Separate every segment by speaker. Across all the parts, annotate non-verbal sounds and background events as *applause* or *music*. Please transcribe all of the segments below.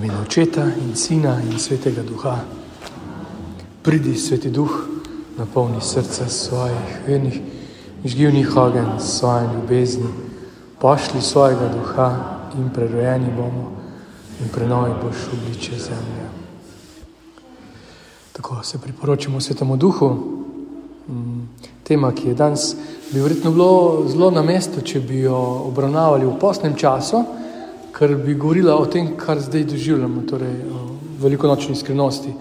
Speaker 1: imenu Očeta in Sina in Svetega Duha. Pridi, Sveti Duh, napolni srca svojih vernih, žgivnih ogen, svoje ljubezni, pošli svojega duha in prerojeni bomo in prenovi boš obliče zemlje. Tako se priporočamo Svetemu Duhu. Mm, tema, ki je danes, bi verjetno bilo zelo na mestu, če bi jo obravnavali v posnem času ker bi govorila o tem, kar zdaj doživljamo, torej o velikonočni skrivnosti.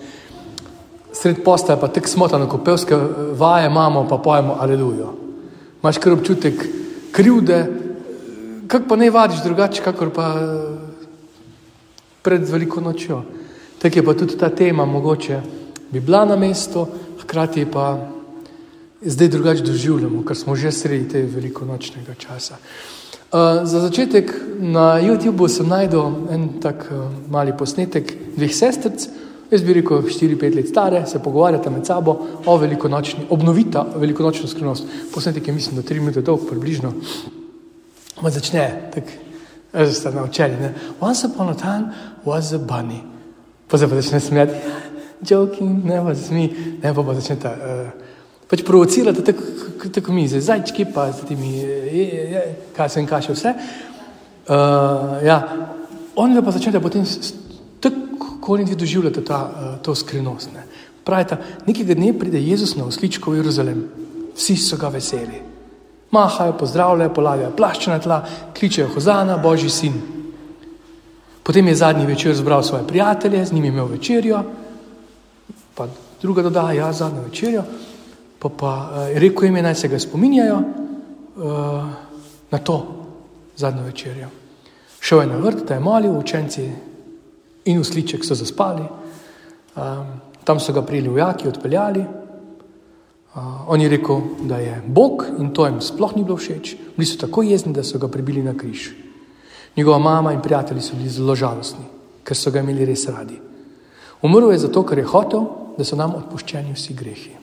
Speaker 1: Sred posta je pa tako smotano, ko pevske vaje imamo, pa pojemo alelujo. Imaš kar občutek krivde, kako pa ne vadiš drugače, kakor pa pred veliko nočjo. Tako je pa tudi ta tema, mogoče bi bila na mestu, hkrati pa zdaj drugače doživljamo, ker smo že sredi tega velikonočnega časa. Uh, za začetek na YouTubu sem najdel en tak uh, mali posnetek dveh sestric, jaz bi rekel 4-5 let stare, se pogovarjata med sabo o velikonočni, obnovita velikonočno skrivnost. Posnetek je mislim, da 3 minute dolg, približno. Ma začne, tako, že ste naučili, ne. Once upon a time was a bunny. Pa se pa začne smijati, *laughs* joking, ne pa smi, ne pa pa začne ta... Uh, pač provocirate tako, tako mi, zdaj zajčki, pa z temi, kaj sem kašel, vse. Uh, ja. On pa začne potem, tako kot vi doživljate ta, uh, to skrivnost. Ne. Pravite, nekega dne pride Jezus na osličko v Jeruzalem, vsi so ga veseli. Mahajo, pozdravljajo, polagajo plašče na tla, kličejo Hozana, Božji sin. Potem je zadnji večer zbral svoje prijatelje, z njimi imel večerjo, pa druga dodaja, ja, zadnjo večerjo. Pa, pa uh, rekel jim je, naj se ga spominjajo uh, na to zadnjo večerjo. Šel je na vrt, da je molil, učenci in usliček so zaspali. Um, tam so ga prijeli vojaki, odpeljali. Uh, on je rekel, da je Bog in to jim sploh ni bilo všeč. Bili so tako jezni, da so ga prebili na križ. Njegova mama in prijatelji so bili zelo žalostni, ker so ga imeli res radi. Umrl je zato, ker je hotel, da so nam odpuščeni vsi grehi.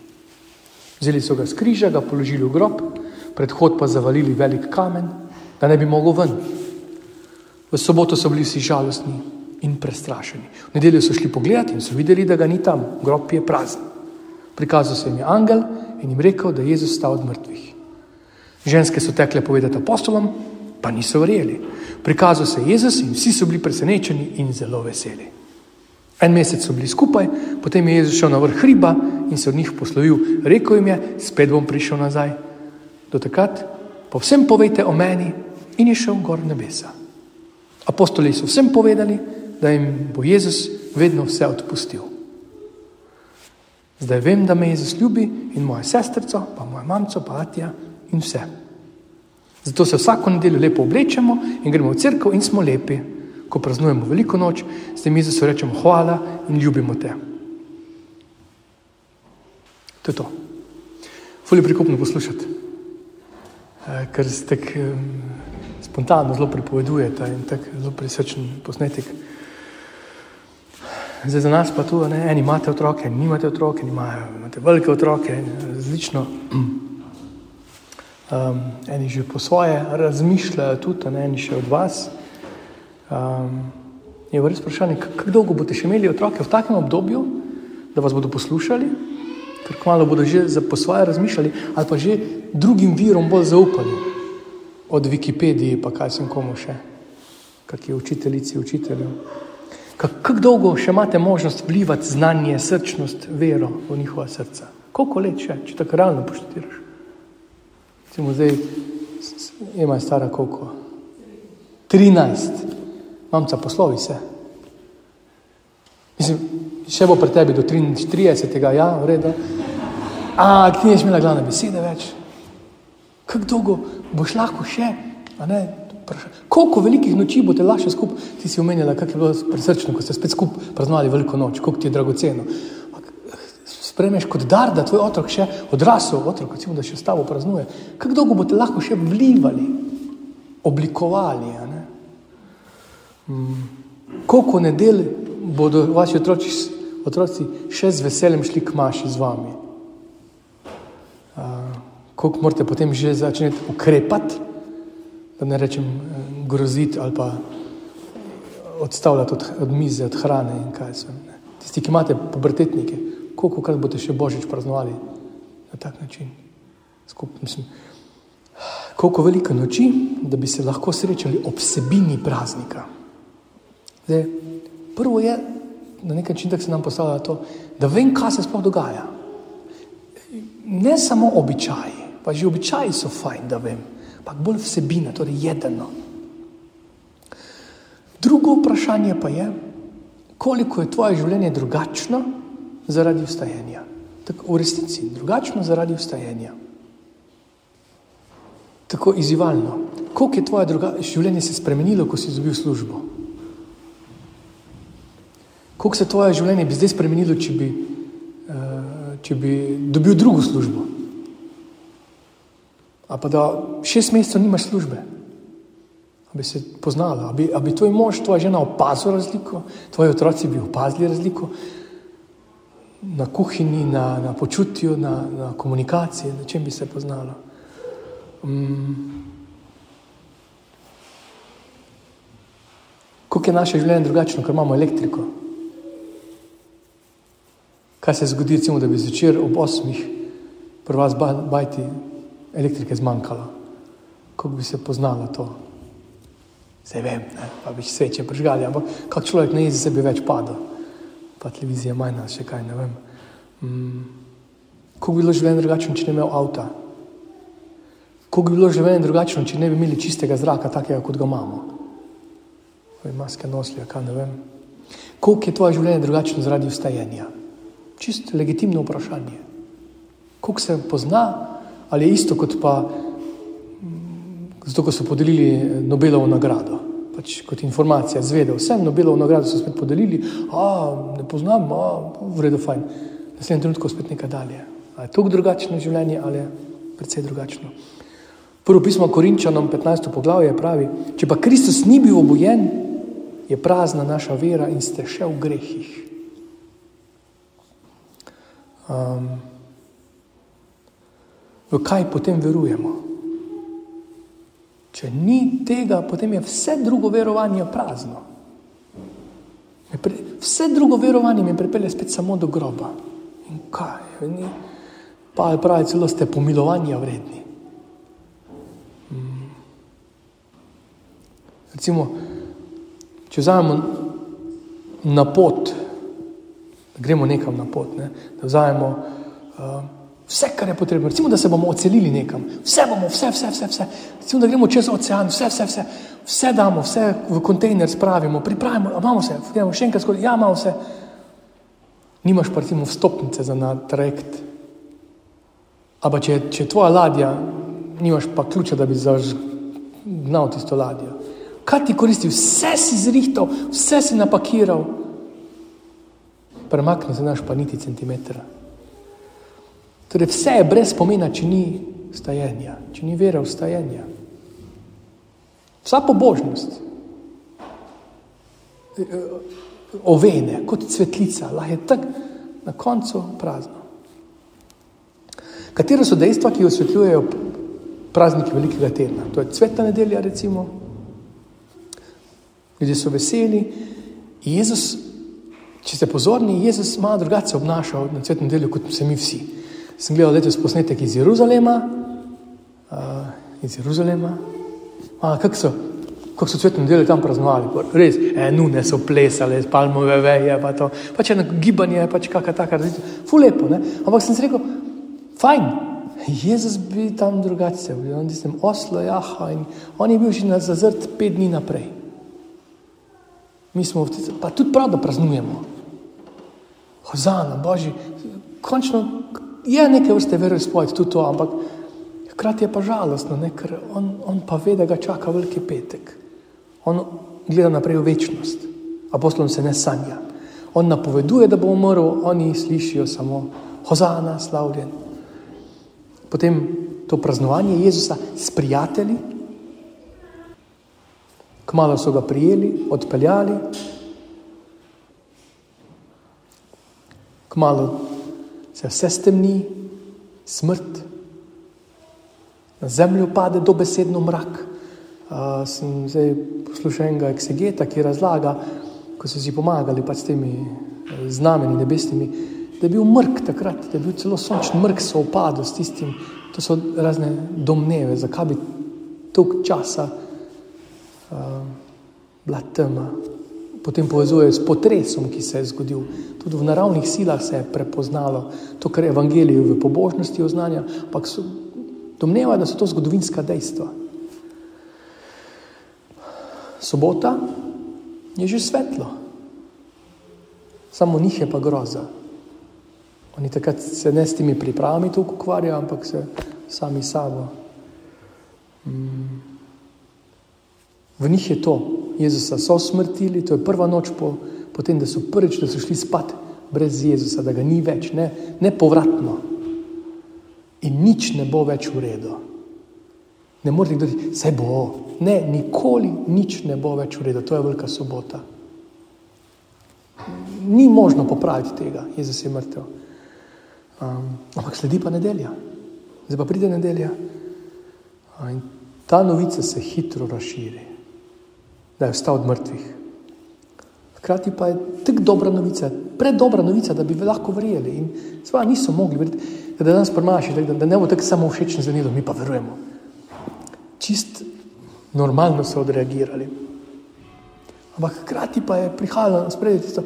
Speaker 1: Vzeli so ga z križa, ga položili v grob, predhod pa zavalili velik kamen, da ne bi mogel ven. V soboto so bili vsi žalostni in prestrašeni. V nedeljo so šli pogledat in so videli, da ga ni tam, grob je prazen. Prikazal se jim je angel in jim rekel, da je Jezus stal od mrtvih. Ženske so tekle povedati apostolom, pa niso verjeli. Prikazal se je Jezus in vsi so bili presenečeni in zelo veseli. En mesec so bili skupaj, potem je Jezus šel na vrh hriba in se od njih poslovil. Rekl jim je, spet bom prišel nazaj. Do takrat pa vsem povejte o meni in je šel gor nebesa. Apostoli so vsem povedali, da jim bo Jezus vedno vse odpustil. Zdaj vem, da me Jezus ljubi in moja sestrica, pa moja mamca, pa Atija in vse. Zato se vsako nedeljo lepo oblečemo in gremo v crkvo in smo lepi ko praznujemo veliko noč, s tem Jezusu rečemo hvala in ljubimo te. To je to. Fulje prikupno poslušati, eh, ker se tako spontano zelo pripovedujete in tako zelo prisrčen posnetek. Zdaj za nas pa tu, ne, eni imate otroke, eni nimate otroke, eni imajo, imate velike otroke, različno. Um, eni že po svoje razmišljajo tudi, ne, eni še od vas. Um, je res vprašanje, kako dolgo boste še imeli otroke v takem obdobju, da vas bodo poslušali, ker kmalo bodo že za po svoje razmišljali, ali pa že drugim virom bolj zaupali, od Wikipedije, pa kaj sem komu še, kakšni učiteljici, učitelju. Kako dolgo še imate možnost vplivati znanje, srčnost, vero v njihova srca? Koliko let še, če tako realno poštiraš? Recimo zdaj, ima stara koliko? 13 mamca, poslovi se. Mislim, še bo pri tebi do 33. ja, v redu. A, ti nisi imela glavne besede več. Kako dolgo boš lahko še? Koliko velikih noči boste lahko skupaj? Ti si omenjala, kako je bilo presrčno, ko ste spet skupaj praznovali veliko noč, koliko ti je dragoceno. Spremeš kot dar, da tvoj otrok še odrasel, otrok, recimo, da še s tabo praznuje. Kako dolgo boste lahko še vlivali, oblikovali? Koliko nedelj bodo vaši otroci, otroci še z veseljem šli k maši z vami? Koliko morate potem že začeti ukrepati, da ne rečem groziti ali pa odstavljati od, od mize, od hrane in kaj so. Ne. Tisti, ki imate pubertetnike, koliko krat boste še božič praznovali na tak način? Skup, mislim, koliko veliko noči, da bi se lahko srečali ob sebini praznika. Zdaj, prvo je, na nek način tako se nam postavlja to, da vem, kaj se sploh dogaja. Ne samo običaji, pa že običaji so fajn, da vem, ampak bolj vsebina, torej jedeno. Drugo vprašanje pa je, koliko je tvoje življenje drugačno zaradi vstajanja. Tako v resnici drugačno zaradi vstajanja. Tako izzivalno. Koliko je tvoje druga, življenje se spremenilo, ko si izgubil službo? Koliko se tvoje življenje bi zdaj spremenilo, če bi, uh, če bi dobil drugo službo? A pa da šest mesecev nimaš službe, da bi se poznala, da bi, bi tvoj mož, tvoja žena opazila razliko, tvoji otroci bi opazili razliko na kuhinji, na, na počutju, na, na komunikaciji, na čem bi se poznala. Um, Kako je naše življenje drugačno, ker imamo elektriko? Kaj se zgodi, recimo, da bi zvečer ob osmih pri vas bajti elektrike zmanjkalo? Kako bi se poznalo to? Zdaj vem, ne? pa bi sveče prižgali, ampak kak človek ne jezi, se bi več padel. Pa televizija manj, še kaj, ne vem. Mm. Kako bi bilo življenje drugačno, če ne bi imel avta? Kako bi bilo življenje drugačno, če ne bi imeli čistega zraka, takega, kot ga imamo? Oj, maske nosili, kaj ne vem. Koliko je tvoje življenje drugačno zaradi vstajanja? Čisto legitimno vprašanje. Koliko se pozna, ali je isto kot pa zato ko so podelili Nobelovo nagrado. Pač kot informacija, zvedel sem, Nobelovo nagrado so spet podelili, a ne poznam, a v redu, fajn. Naslednji trenutek spet nekaj dalje. A je to drugačno življenje ali je precej drugačno? Prvo pismo Korinčanom, 15. poglavje, pravi: Če pa Kristus ni bil obojen, je prazna naša vera in ste še v grehih. Um, v kaj potem verujemo? Če ni tega, potem je vse drugo verovanje prazno. Vse drugo verovanje me pripelje spet samo do groba. In kaj? Ni? Pa je pravi, celo ste pomilovanja vredni. Hmm. Recimo, če vzamemo na pot, da gremo nekam na pot, ne? da vzamemo. Uh, Vse, kar je potrebno, recimo, da se bomo odselili nekam, vse bomo, vse, vse, vse, vse. Recimo, da gremo čez ocean, vse, vse, vse, vse damo, vse v kontejner spravimo, pripravimo, imamo vse, gremo še enkrat skozi, ja, imamo vse. Nimaš pa recimo vstopnice za na trajekt. Ampak če, če je tvoja ladja, nimaš pa ključa, da bi zagnal tisto ladjo. Kaj ti koristi? Vse si zrihtal, vse si napakiral, premakni se naš pa niti centimetra. Torej, vse je brez pomena, če ni stajenja, če ni vera v stajenje. Vsa pobožnost, e, e, ovene, kot cvetlica, lahko je tako na koncu prazno. Katero so dejstva, ki osvetljujejo praznike velikega tedna? To je cvetna nedelja, recimo. Ljudje so veseli. Jezus, če ste pozorni, Jezus malo drugače obnaša na cvetno nedeljo, kot se mi vsi sem gledal letos posnetek iz Jeruzalema, uh, iz Jeruzalema. Kako so, kak so cvetno nedeljo tam praznovali? Res, e, nune so plesale, palmove veje, pa to. Pač eno gibanje, pač kakšna taka različica. Fu lepo, ne? Ampak sem si rekel, fajn, Jezus bi tam drugače, on je tam oslo, jaha, in on je bil že na zazrt pet dni naprej. Mi smo v tem, pa tudi prav, da praznujemo. Hozana, Božji, končno je nekaj vrste veroizpoved tudi to, ampak hkrati je pa žalostno, ne, ker on, on pa ve, da ga čaka veliki petek. On gleda naprej v večnost, apostolom se ne sanja. On napoveduje, da bo umrl, oni slišijo samo Hozana, slavljen. Potem to praznovanje Jezusa s prijatelji, kmalo so ga prijeli, odpeljali, kmalo se vse stemni, smrt, na zemljo pade dobesedno mrak, Uh, sem zdaj poslušal enega eksegeta, ki razlaga, ko so si pomagali pač s temi znameni nebesnimi, da je bil mrk takrat, da je bil celo sončni mrk, so upadli s tistim. To so razne domneve, zakaj bi toliko časa uh, bila tema. Potem povezuje s potresom, ki se je zgodil. Tudi v naravnih silah se je prepoznalo to, kar je evangelij v pobožnosti oznanja, ampak domneva, da so to zgodovinska dejstva. Sobota je že svetlo, samo njih je pa groza. Oni takrat se ne s temi pripravami tukaj ukvarjajo, ampak se sami sabo. Mm. V njih je to, Jezusa so smrtili, to je prva noč po, po tem, da so prvič, da so šli spat brez Jezusa, da ga ni več, ne, ne povratno. In nič ne bo več v redu. Ne morete reči, vse bo, ne, nikoli nič ne bo več v redu, to je velika sobota. Ni možno popraviti tega, Jezus je mrtev. Um, ampak sledi pa nedelja, zdaj pa pride nedelja. In ta novica se hitro razširi, da je vstal od mrtvih. Hkrati pa je tako dobra novica, predobra novica, da bi lahko verjeli. In sva niso mogli verjeti, da danes premaši, da, da ne bo tako samo všečni za njih, mi pa verujemo. Čist normalno so odreagirali. Ampak hkrati pa je prihajalo na spredje tisto,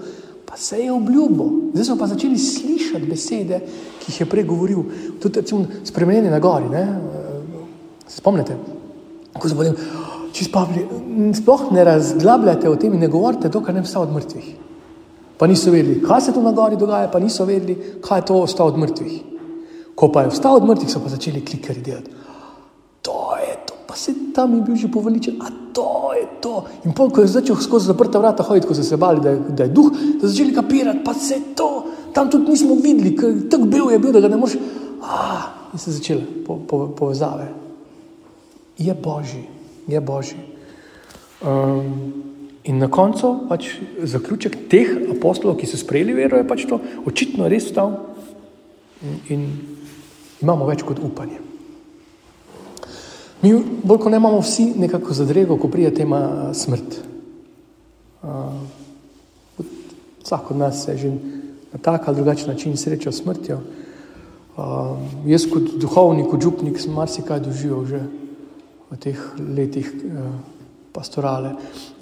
Speaker 1: pa se je obljubil. Zdaj smo pa začeli slišati besede, ki jih je prej govoril, tudi recimo, spremenjene na gori. Ne? Se spomnite, ko so bili, če sploh ne razglabljate o tem in ne govorite, dokaj ne vsta od mrtvih. Pa niso vedeli, kaj se tu na gori dogaja, pa niso vedeli, kaj je to vsta od mrtvih. Ko pa je vstal od mrtvih, so pa začeli klikati delati. To je to, pa se tam je bil že poveličen, a to je to. In pol, ko je začel skozi zaprta vrata hoditi, ko so se bali, da je, da je duh, so začeli kapirati, pa se to, tam tudi nismo videli, tako bil je bil, da ga ne moreš. Ah, in se začele po, po, povezave je božji, je božji. Um, in na koncu pač zaključek teh apostolov, ki so sprejeli vero, je pač to očitno res stal in, in imamo več kot upanje. Mi, bolj kot ne imamo vsi nekako zadrego, ko prija tema smrt. Uh, vsak od nas se že na tak ali drugačen način sreča s smrtjo. Uh, jaz kot duhovnik, kot župnik sem marsikaj doživel že v teh letih eh, pastorale,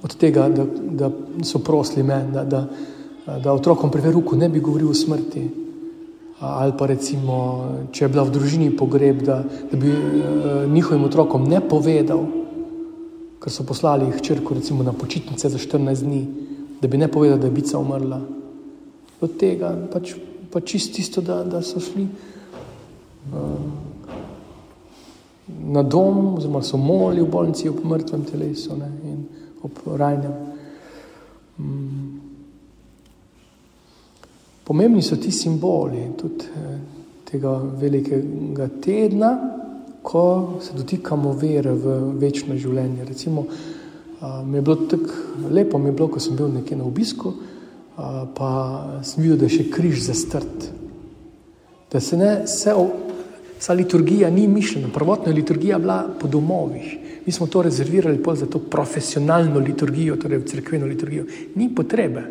Speaker 1: od tega, da, da so prosili me, da, da, da otrokom pri veruku ne bi govoril o smrti. Ali pa recimo, če je bila v družini pogreb, da, da bi uh, njihovim otrokom ne povedal, ker so poslali jih črko recimo, na počitnice za 14 dni, da bi ne povedal, da je bica umrla. Od tega pač, pa čist tisto, da, da so šli. Uh, na dom, oziroma so molili v bolnici ob mrtvem telesu ne, in ob rajnem. Mm. Pomembni so ti simboli tudi eh, tega velikega tedna, ko se dotikamo vere v večno življenje. Recimo, mi je bilo tako lepo, mi je bilo, ko sem bil nekje na obisku, pa sem videl, da je še križ zastrt. Da se ne vse Vsa liturgija ni mišljena, prvotna liturgija je bila po domovih. Mi smo to rezervirali za to profesionalno liturgijo, torej crkveno liturgijo. Ni potrebe.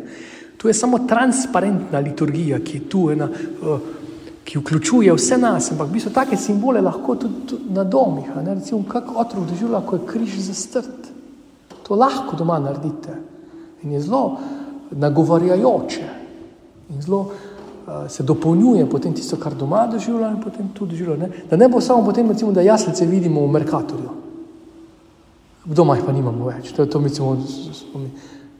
Speaker 1: Tu je samo transparentna liturgija, ki je tu ena, uh, ki vključuje vse nas, ampak bi so take simbole lahko tudi, tudi na domih. Recimo, kako otrok doživlja, ko je križ zastrt. To lahko doma naredite. In je zelo nagovarjajoče. In zelo se dopolnjuje potem tisto, kar doma doživlja in potem tudi doživlja. Da ne bo samo potem, recimo, da jaslice vidimo v Merkatorju. Doma jih pa nimamo več. To je to, recimo,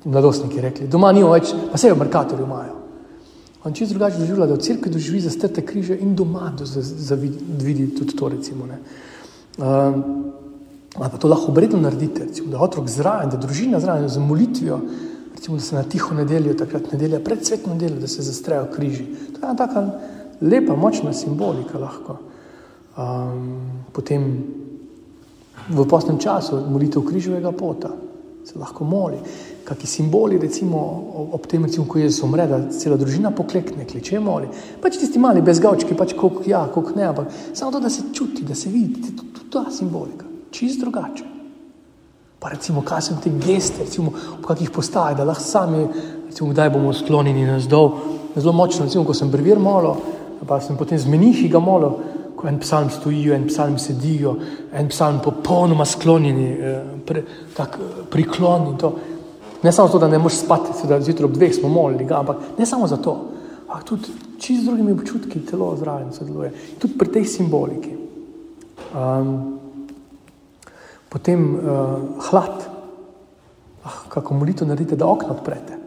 Speaker 1: mladostniki rekli. Doma nimamo več, pa se v Merkatorju imajo. On čisto drugače doživlja, da v crkvi doživi zastrte križe in doma vidi tudi to, recimo. Ne. Um, ali pa to lahko obredno naredite, recimo, da otrok zraven, da družina zraven, z molitvijo, recimo, se na tiho nedeljo, takrat nedelja, pred svetno nedeljo, da se zastrejo križi. To je ena taka lepa, močna simbolika lahko. Um, potem v posnem času molitev križovega pota se lahko moli. Kaki simboli, recimo ob tem, recimo, ko Jezus umre, da cela družina poklekne, kliče moli. Pač tisti mali bezgavčki, pač koliko ja, koliko ne, ampak samo to, da se čuti, da se vidi, to je ta simbolika, čist drugače. Pa recimo, kaj so te geste, recimo, v kakih postajah, da lahko sami, recimo, kdaj bomo sklonjeni na zdol. Zelo močno, recimo, ko sem brvir malo, pa sem potem z menihi ga malo, ko en psalm stojijo, en psalm sedijo, en psalm popolnoma sklonjeni, eh, pre, tak eh, priklonjeni. Ne samo zato, da ne moreš spati, da zjutraj ob dveh smo molili, ampak ne samo zato, ampak tudi čist z drugimi občutki telo zraven sodeluje. Tudi pri tej simboliki. Um, potem uh, hlad, ah, kako molito naredite, da okno odprete.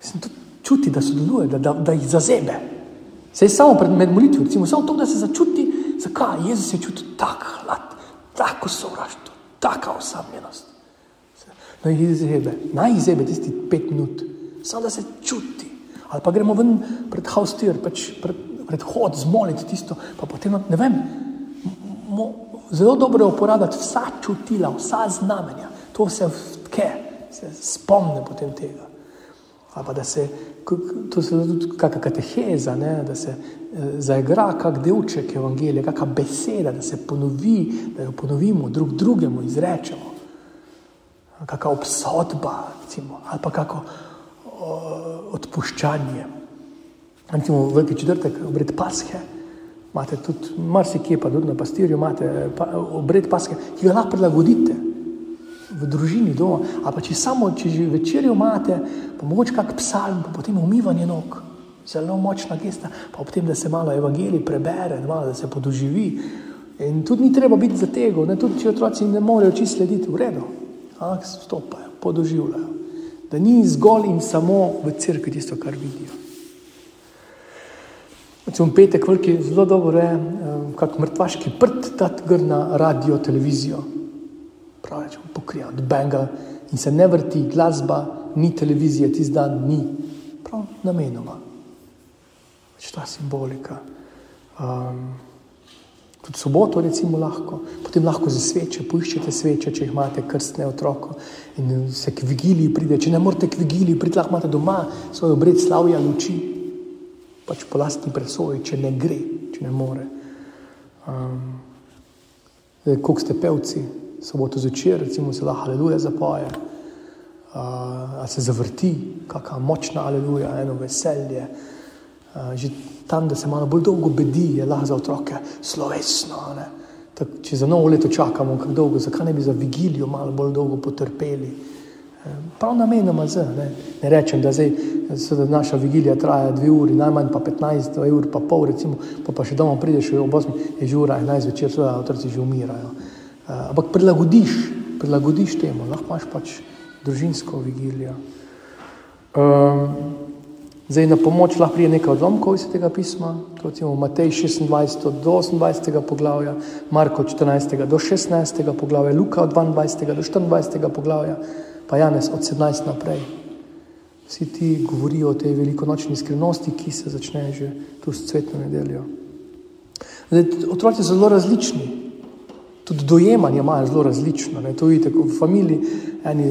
Speaker 1: Mislim, to čuti, da sodeluje, da, da, da jih zazebe. Se je samo pred med molitvijo, recimo, samo to, da se začuti, zakaj Jezus je čutil tak hlad, tako sovraštvo, taka osamljenost. Naj jih izebe, naj jih izebe tisti pet minut, samo da se čuti. Ali pa gremo ven pred haustir, pač pred, pred hod, zmoliti tisto, pa potem, ne vem, mo, zelo dobro uporabljati vsa čutila, vsa znamenja, to se vtke, se spomne potem tega. Ali pa da se, to se tudi kakšna kateheza, ne, da se eh, zaigra kak delček evangelija, kakšna beseda, da se ponovi, da jo ponovimo drug drugemu, izrečemo. Kakšna obsodba, recimo, ali pa kako odpuščanje. Recimo veliki četrtek, obred Pashe, imate tudi marsikje, pa tudi na pastirju, imate obred Pashe, ki ga lahko prilagodite v družini doma. Ali pa če samo, če že večerjo imate, pa mogoče kak psalm, pa potem umivanje nog. Zelo močna gesta, pa ob tem, da se malo evangelij prebere, malo, da se podoživi. In tudi ni treba biti za tega, tudi če otroci ne morejo čisto slediti v redu, ampak stopajo, podoživljajo. Da ni zgolj in samo v crkvi tisto, kar vidijo. Recimo petek, veliki, zelo dobro je, eh, kot mrtvaški prt, da gre na radio, televizijo pravi, če pokrija od benga in se ne vrti glasba, ni televizije, ti zdan ni. Prav namenoma. Več ta simbolika. Um, tudi soboto, recimo, lahko, potem lahko za sveče, poiščete sveče, če jih imate, krstne otroke. In se k vigiliji pride, če ne morete k vigiliji, pride lahko imate doma svoj obred slavja luči, pač po lastni presoji, če ne gre, če ne more. Um, Kako ste pevci, soboto zvečer, recimo se lahko aleluja zapoje, uh, se zavrti, kakšna močna aleluja, eno veselje. Uh, že tam, da se malo bolj dolgo bedi, je lahko za otroke slovesno. Tak, če za novo leto čakamo, kako dolgo, zakaj ne bi za vigilijo malo bolj dolgo potrpeli? Prav namenoma z. Ne. ne rečem, da zdaj da naša vigilija traja dve uri, najmanj pa 15 ur, pa pol, recimo, pa, pa še doma prideš ob 8, je že ura 11 večer, so otroci že umirajo. Uh, ampak prilagodiš, prilagodiš temu, lahko imaš pač družinsko vigilijo. Um, zdaj na pomoč lahko prije nekaj odlomkov iz tega pisma, to recimo Matej 26 do 28. poglavja, Marko 14 do 16. poglavja, Luka od 22 do 24. poglavja, pa Janez od 17 naprej. Vsi ti govorijo o tej velikonočni skrivnosti, ki se začne že tu s cvetno nedeljo. Zdaj, otroci so zelo različni, tudi dojemanje imajo zelo različno. Ne. To vidite, v familiji eni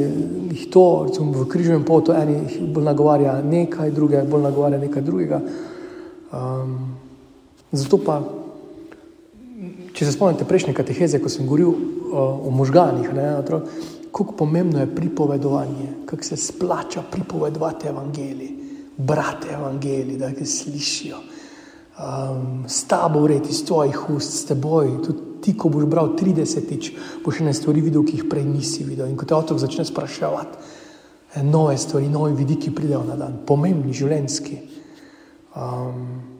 Speaker 1: jih to, recimo v križnem potu, eni jih bolj nagovarja nekaj, druge bolj nagovarja nekaj drugega. Um, zato pa, če se spomnite prejšnje kateheze, ko sem govoril uh, o možganih, kako pomembno je pripovedovanje, kako se splača pripovedovati evangeliji, brati evangeliji, da jih slišijo. Um, s tabo vreti, iz tvojih ust, s teboj, tudi ti, ko boš bral 30-tič, boš ne stvari videl, ki jih prej nisi videl. In ko te otrok začne spraševati, eh, nove stvari, nove vidiki pridejo na dan, pomembni, življenski. Um,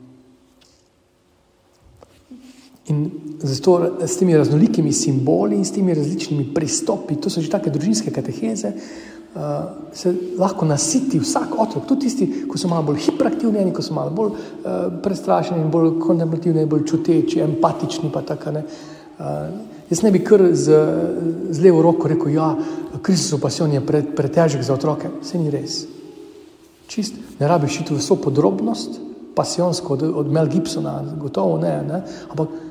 Speaker 1: in zato s temi raznolikimi simboli in s temi različnimi pristopi, to so že take družinske kateheze, uh, se lahko nasiti vsak otrok, tudi tisti, ki so malo bolj hiperaktivni, eni, ki so malo bolj uh, prestrašeni, bolj kontemplativni, bolj čuteči, empatični. Uh, jaz ne bi kar z, z levo roko rekel, da ja, je krisis opasijon pre, pretežek za otroke. Vse ni res. Čist, ne rabiš iti v vso podrobnost, pasijonsko od, od Mel Gibsona, gotovo ne. ne? Ampak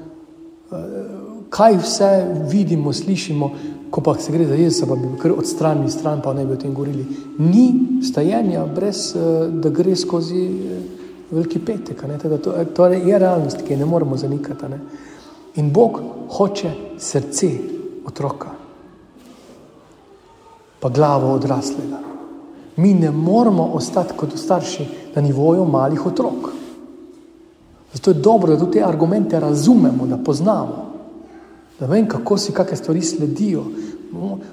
Speaker 1: kaj vse vidimo, slišimo, ko pa se gre za Jezusa, pa bi kar odstranili stran, pa ne bi o tem govorili. Ni stajenja, brez da gre skozi veliki petek. To, to je realnost, ki je ne moremo zanikati. Ne? In Bog hoče srce otroka. pa glavo odraslega. Mi ne moramo ostati kot starši na nivoju malih otrok. Zato je dobro, da tudi te argumente razumemo, da poznamo, da vem, kako si kakšne stvari sledijo.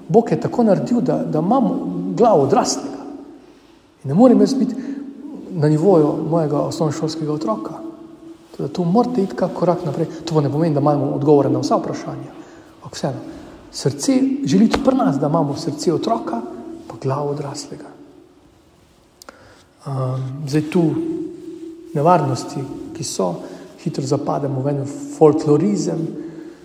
Speaker 1: Bog je tako naredil, da, da imamo glavo odraslega. In ne morem jaz biti na nivoju mojega osnovnošolskega otroka. Teda tu morate iti kak korak naprej. To ne pomeni, da imamo odgovore na vsa vprašanja. Ampak vseeno, srce želite pri nas, da imamo srce otroka, pa glavo odraslega. Um, zdaj tu nevarnosti, ki so, hitro zapademo v en folklorizem,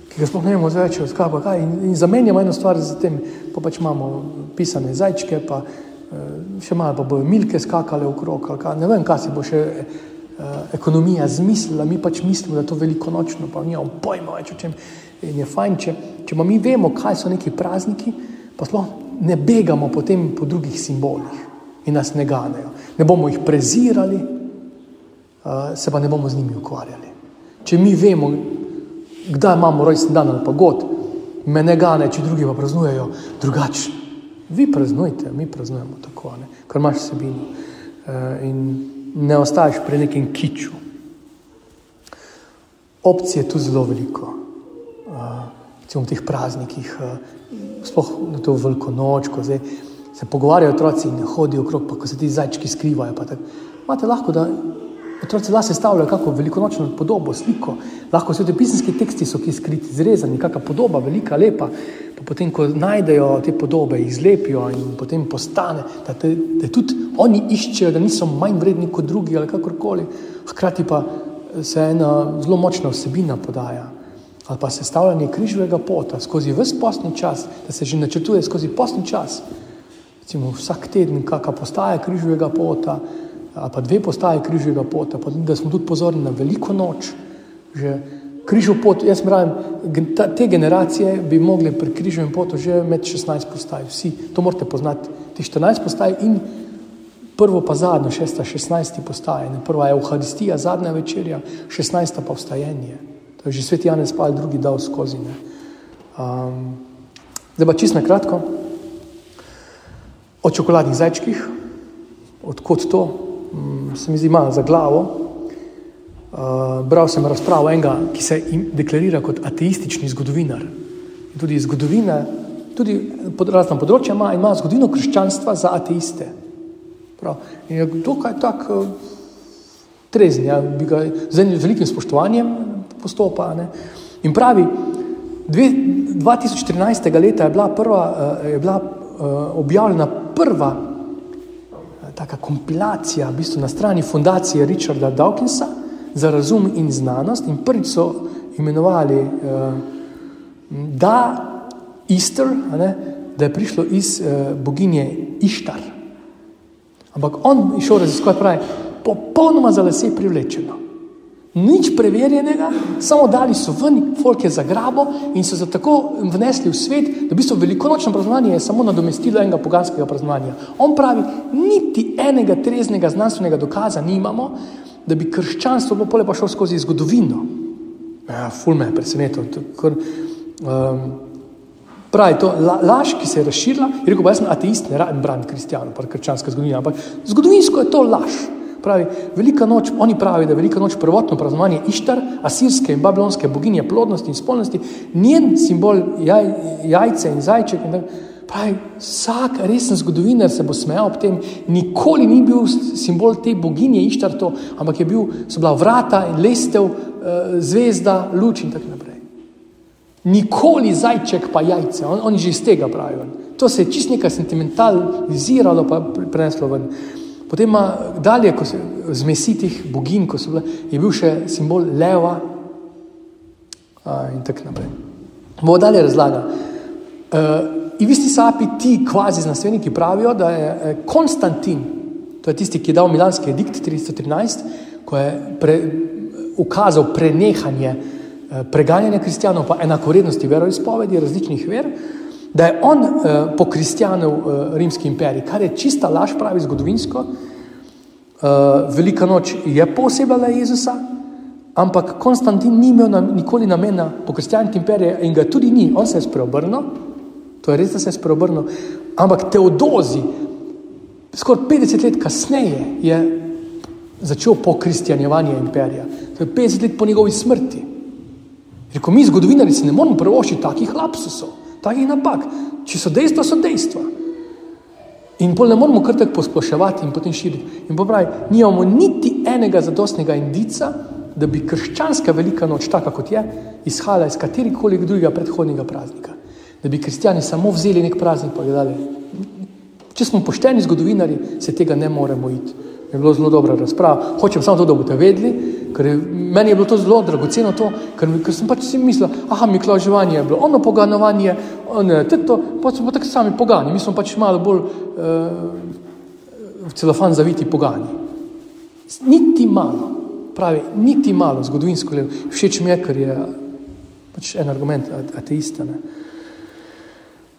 Speaker 1: ki ga sploh ne vemo več, kaj, kaj, in, in zamenjamo eno stvar z tem, pa pač imamo pisane zajčke, pa uh, še malo pa bojo milke skakale okrog, kaj, ne vem, kaj se bo še uh, ekonomija zmislila, mi pač mislimo, da je to veliko nočno, pa nimamo pojma več o čem. In je fajn, če, če mi vemo, kaj so neki prazniki, pa sploh ne begamo potem po drugih simbolih in nas ne ganejo. Ne bomo jih prezirali, se pa ne bomo z njimi ukvarjali. Če mi vemo, kdaj imamo rojsten dan ali pa god, me ne gane, če drugi pa praznujejo drugače. Vi praznujte, mi praznujemo tako, ne? ker imaš sebino uh, in ne ostaješ pri nekem kiču. Opcije je tu zelo veliko. Uh, v teh praznikih, sploh na to veliko noč, ko zdaj, se pogovarjajo otroci in hodijo okrog, pa ko se ti zajčki skrivajo. Imate lahko, da Otroci lahko sestavljajo kako velikonočno podobo, sliko, lahko so ti pisanski teksti, so ki skriti, izrezani, kakšna podoba, velika, lepa. Pa potem, ko najdejo te podobe, jih zlepijo in potem postane, da, te, da tudi oni iščejo, da niso manj vredni kot drugi ali kakorkoli. Hkrati pa se ena zelo močna vsebina podaja. Ali pa sestavljanje križovega pota skozi vse postni čas, da se že načrtuje skozi postni čas. Recimo vsak teden, kakšna postaja križovega pota pa dve postaje križnega pota, pa da smo tudi pozorni na veliko noč. Že križov pot, jaz pravim, te generacije bi mogli pri križnem potu že med 16 postaj. Vsi to morate poznati, ti 14 postaj in prvo pa zadnjo, šesta, 16 postaje. Prva je Euharistija, zadnja večerja, 16 pa vstajenje. To je že sveti Janez Pal drugi dal skozi. Ne. Um, zdaj pa čisto na kratko. O čokoladnih zajčkih, odkot to, se mi zdi malo za glavo. Uh, bral sem razpravo enega, ki se deklarira kot ateistični zgodovinar. In tudi zgodovina, tudi pod raznim področjem ima, ima zgodovino krščanstva za ateiste. Prav. In je dokaj tak uh, trezen, ja, bi ga z enim velikim spoštovanjem postopa. Ne. In pravi, dve, 2014. leta je bila, prva, uh, je bila uh, objavljena prva taka kompilacija v bistvu na strani fundacije Richarda Dawkinsa za razum in znanost in prvič so imenovali, uh, da, Easter, ne, da je prišlo iz uh, boginje Ištar. Ampak on je šel raziskovati, pravi, popolnoma za lase privlečeno. Nič preverjenega, samo dali so ven, folk je zagrabo in so se tako vnesli v svet, da v bistvu velikonočno praznovanje je samo nadomestilo enega poganskega praznovanja. On pravi, niti enega treznega znanstvenega dokaza nimamo, da bi krščanstvo bilo pole pa šlo skozi zgodovino. Ja, ful me je presenetil. Um, pravi, to la, laž, ki se je razširila, je rekel, pa jaz sem ateist, ne rabim braniti kristjanov, pa krščanska zgodovina, ampak zgodovinsko je to laž. Pravi, velika noč, oni pravijo, da je velika noč prvotno praznovanje Ištar, asirske in babilonske boginje plodnosti in spolnosti, njen simbol jaj, jajce in zajček. In pravi, vsak resen zgodovinar se bo smejal ob tem, nikoli ni bil simbol te boginje Ištar to, ampak je bil, so bila vrata in lestev, uh, zvezda, luč in tako naprej. Nikoli zajček pa jajce, On, oni že iz tega pravijo. To se je čist nekaj sentimentaliziralo pa preneslo ven. Potem ima dalje, ko se zmesi teh bogin, ko so bile, je bil še simbol leva a, in tako naprej. Bo dalje razlaga. Uh, in v isti sapi ti kvazi znanstveniki pravijo, da je e, Konstantin, to je tisti, ki je dal Milanski edikt 313, ko je pre, ukazal prenehanje uh, preganjanja kristijanov pa enakovrednosti veroizpovedi različnih ver, da je on uh, po kristjanov uh, rimski imperij, kar je čista laž, pravi zgodovinsko. Uh, velika noč je posebela Jezusa, ampak Konstantin ni imel na, nikoli namena po kristjanskem imperiju in ga tudi ni. On se je spreobrnil To je res, da se je spreobrnil. Ampak Teodozi, skoraj 50 let kasneje, je začel pokristjanjevanje imperija. To je 50 let po njegovi smrti. Reko, mi, zgodovinari, si ne moremo prvošiti takih lapsusov, takih napak. Če so dejstva, so dejstva. In pol ne moramo kar tako posploševati in potem širiti. In pravi, nimamo niti enega zadostnega indica, da bi krščanska velika noč, taka kot je, izhajala iz katerikoli drugega predhodnega praznika. Da bi kristijani samo vzeli nek praznik in ga dali. Če smo pošteni zgodovinari, se tega ne moremo iti. Je bilo zelo dobra razprava. Hočem samo to, da boste vedeli, ker je, meni je bilo to zelo dragoceno, to, ker, ker sem pač si mislil, aha, miklaževanje je bilo, ono poganovanje, ono, to, pa smo pa tako sami pogani, mi smo pač malo bolj uh, v celofan zaviti pogani. Niti malo, pravi, niti malo zgodovinsko le, všeč mi je, ker je pač en argument ateista. Ne.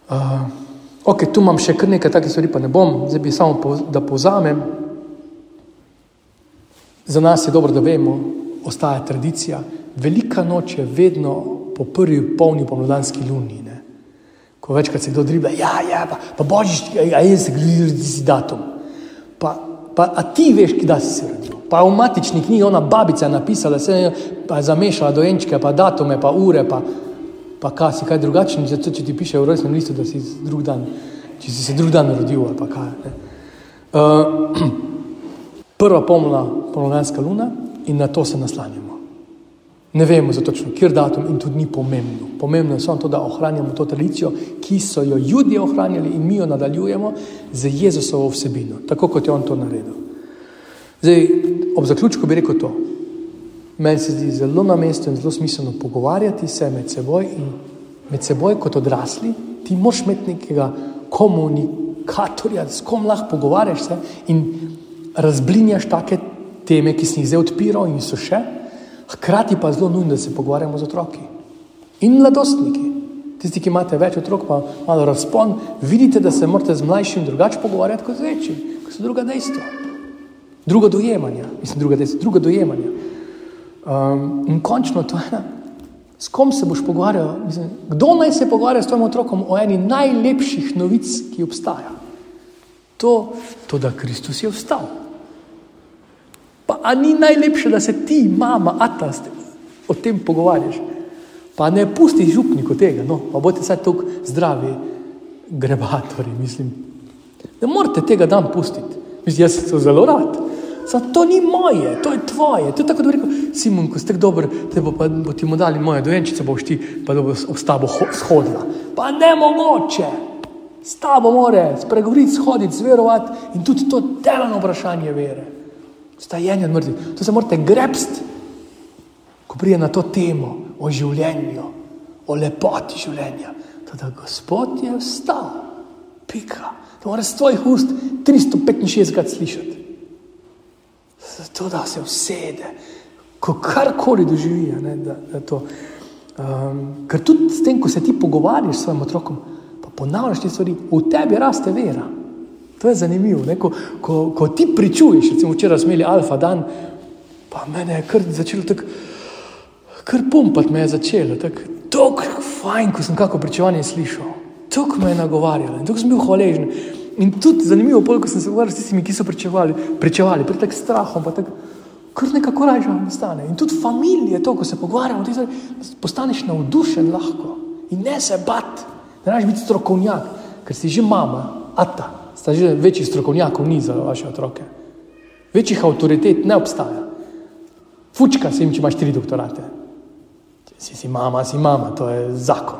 Speaker 1: Uh, ok, tu imam še kar nekaj takih stvari, pa ne bom, zdaj bi samo, po, da povzamem, Za nas je dobro, da vemo, ostaja tradicija. Velika noč je vedno po prvi polni pomladanski luni. Ne? Ko večkrat se kdo driblja, ja, ja, pa, pa božič, a jaz se si datum. Pa, pa, a ti veš, kdaj si se rodil. Pa v matični knjigi ona babica napisala, se je zamešala dojenčke, pa datume, pa ure, pa, pa kaj si kaj drugačen, zato če ti piše v rojstnem listu, da si drug dan, če si se drug dan rodil, ali pa kaj. Ne? Uh, *clears throat* prva pomlna pomladanska luna in na to se naslanjamo. Ne vemo za točno, kjer datum in tudi ni pomembno. Pomembno je samo to, da ohranjamo to tradicijo, ki so jo ljudje ohranjali in mi jo nadaljujemo z Jezusovo vsebino, tako kot je on to naredil. Zdaj, ob zaključku bi rekel to. Meni se zdi zelo na mestu in zelo smiselno pogovarjati se med seboj in med seboj kot odrasli. Ti moš imeti nekega komunikatorja, s kom lahko pogovarjaš se in razblinjaš take teme, ki si jih zdaj odpiral in so še, hkrati pa zelo nujno, da se pogovarjamo z otroki in mladostniki. Tisti, ki imate več otrok, pa malo razpon, vidite, da se morate z mlajšim drugače pogovarjati kot z večjim, ker so druga dejstva. Druga dojemanja, mislim, druga dejstva, druga dojemanja. Um, in končno to je, s kom se boš pogovarjal, mislim, kdo naj se pogovarja s tvojim otrokom o eni najlepših novic, ki obstaja. To, to da Kristus je vstal. Pa ni najlepše, da se ti, mama, atast, o tem pogovarjaš. Pa ne pusti župniku tega, no, pa bote vsaj tako zdravi, grebatori, mislim. Ne morete tega dan pustiti. Mislim, jaz sem zelo rad. Zato to ni moje, to je tvoje. To je tako, da bi rekel, Simon, ko ste dober, te bo, pa, bo ti mu dali moje dojenčice, boš ti, pa da bo s tabo shodila. Pa ne mogoče. S tabo more spregovoriti, shoditi, zverovati in tudi to temeljno vprašanje vere. Stajenje od mrtvih. To se morate grebsti, ko prije na to temo o življenju, o lepoti življenja. Teda Gospod je vstal, pika. To mora z tvojih ust 365 slišati. Zato da se usede, ko karkoli doživi. Ne, da, da to, um, ker tudi s tem, ko se ti pogovarjaš s svojim otrokom, pa ponavljaš te stvari, v tebi raste vera. To je zanimivo. Ko, ko, ko ti pričuješ, recimo včeraj smo imeli alfa dan, pa mene je kar začelo tako, kar pumpati me je začelo. Tako fajn, ko sem kako pričevanje slišal. Tako me je nagovarjalo in tako sem bil hvaležen. In tudi zanimivo, ko sem se pogovarjal s tistimi, ki so pričevali, pričevali pred takim strahom, pa tako, kar nekako raje vam stane. In tudi familije, to, ko se pogovarjamo, ti postaneš navdušen lahko in ne se bat, ne raje biti strokovnjak, ker si že mama, ata sta že večjih strokovnjakov ni za vaše otroke. Večjih avtoritet ne obstaja. Fučka si jim, če imaš tri doktorate. Si si mama, si mama, to je zakon.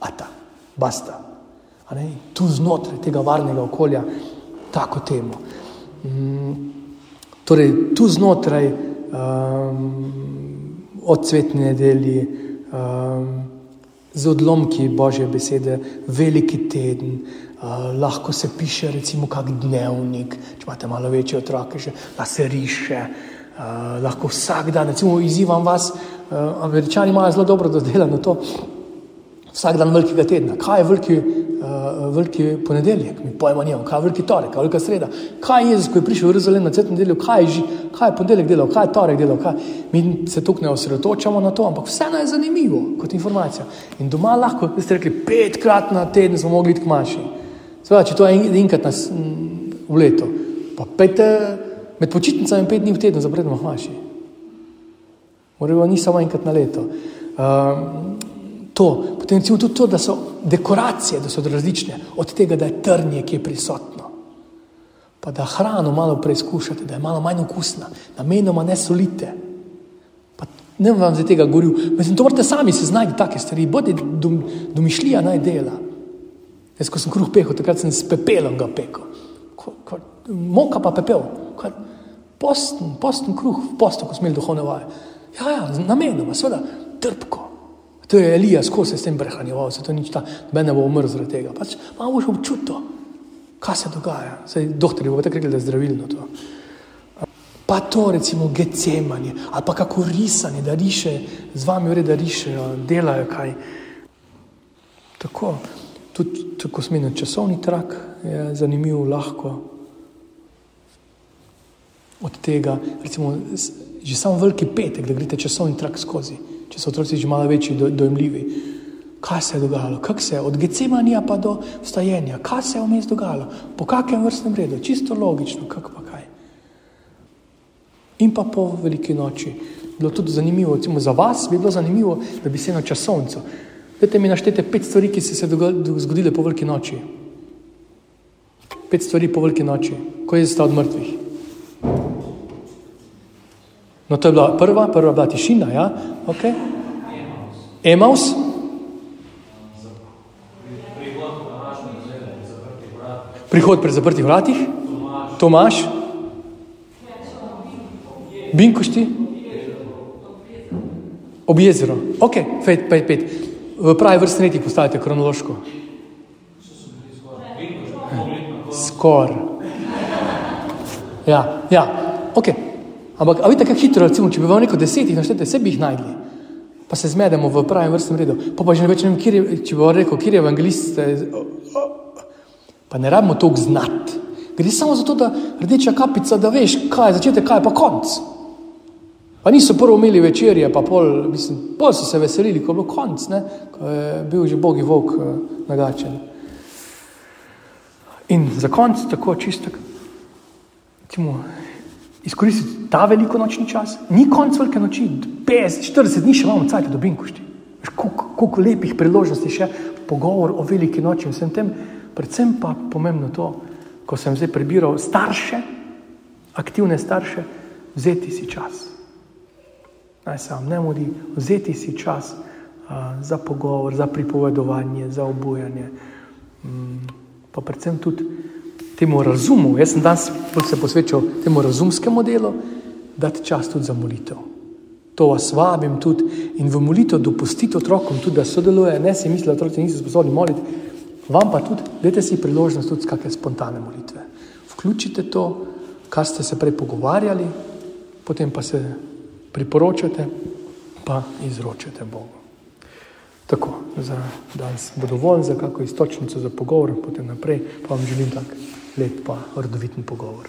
Speaker 1: A ta, basta. Tu znotraj tega varnega okolja, tako temo. Mm, torej, tu znotraj um, od cvetne nedelji, um, z odlomki Božje besede, veliki teden, Uh, lahko se piše, recimo, kak dnevnik, če imate malo večje otroke, že, da se riše. Uh, lahko vsak dan, recimo, izzivam vas, uh, američani imajo zelo dobro dodelano to, vsak dan velikega tedna. Kaj je veliki uh, veliki ponedeljek, mi pojma nimamo, kaj je veliki torek, kaj je velika sreda, kaj je Jezus, ko je prišel v Jeruzalem na cvetno nedeljo, kaj je, kaj je ponedeljek delal, kaj je torek delal, kaj... mi se tukaj ne osredotočamo na to, ampak vseeno je zanimivo kot informacija. In doma lahko, ste rekli, petkrat na teden smo mogli iti k maši. Seveda, če to je enkrat na, v leto, pa pete med počitnicami pet dni v teden zapredemo k maši. Morda ni samo enkrat na leto. Um, to, potem recimo tudi to, da so dekoracije, da so različne, od tega, da je trnje, ki je prisotno. Pa da hrano malo preizkušate, da je malo manj okusna, namenoma ne solite. Pa ne vam za tega govoril, mislim, to morate sami se znajti take stvari, bodi dom, domišljija naj dela. Jaz, ko sem kruh pekel, takrat sem s pepelom ga pekel. Moka pa pepel, posten, posten kruh, posto, ko smo imeli duhovne vaje. Ja, ja, namenoma, seveda, trpko. To je Elija, skozi s tem prehranjeval, se to nič ta, mene bo umrl zaradi tega. Pač malo boš občutil, kaj se dogaja. Sej doktori bo tako rekli, da je zdravilno to. Pa to recimo gecemanje, ali pa kako risanje, da riše, z vami vre, da rišejo, delajo kaj. Tako, tudi ko smo imeli časovni trak, je zanimivo, lahko od tega, recimo, že samo veliki petek, da greste časovni trak skozi če so otroci že malo večji, do, dojemljivi. Kaj se je dogajalo, kako se je od Gecemanija pa do stajenja, kaj se je vmes dogajalo, po kakem vrstnem redu, čisto logično, kako pa kaj. In pa po veliki noči. Bilo tudi zanimivo, recimo za vas bi bilo zanimivo, da bi se eno časovnico. Dajte mi naštete pet stvari, ki so se zgodile po veliki noči. Pet stvari po veliki noči, ko je zastal od mrtvih. No, to je bila prva, prva bila tišina, ja, ok. Emaus. Prihod pri zaprtih vratih. Tomaš. Binkošti. Ob jezero. Ok, pet, pet, pet. V pravi vrsti letih postavite kronološko. Skor. Ja, ja, ok. Ampak, vidite, kako hitro, recimo, če bi vam rekel deset, jih naštete, vse bi jih najdli. Pa se zmedemo v pravem vrstnem redu. Pa pa že ne več ne vem, kjer je, če bi vam rekel, kjer je evangelist, pa ne rabimo to znati. Gre samo za to, da rdeča kapica, da veš, kaj je začetek, kaj je pa konc. Pa niso prvo imeli večerje, pa pol, mislim, pol so se veselili, ko je bil konc, ne? ko je bil že bogi volk uh, nagačen. In za konc tako čisto, recimo, izkoristiti ta veliko nočni čas, ni konc velike noči, 50, 40 dni še imamo cajt do Binkošti. Koliko lepih priložnosti še pogovor o veliki noči in vsem tem, predvsem pa pomembno to, ko sem zdaj prebiral starše, aktivne starše, vzeti si čas. Naj se vam ne mudi, vzeti si čas uh, za pogovor, za pripovedovanje, za obujanje, um, pa predvsem tudi temu razumu, jaz sem danes se posvečal temu razumskemu delu, dati čas tudi za molitev. To vas vabim tudi in v molitev dopustite otrokom tudi, da sodelujejo, ne si mislijo, da otroci niso sposobni moliti, vam pa tudi, dajte si priložnost tudi kakšne spontane molitve. Vključite to, kar ste se prej pogovarjali, potem pa se priporočate, pa izročate Bogu. Tako, za danes bo dovolj za kako istočnico za pogovor, potem naprej pa vam želim tak lep pa rodovitni pogovor.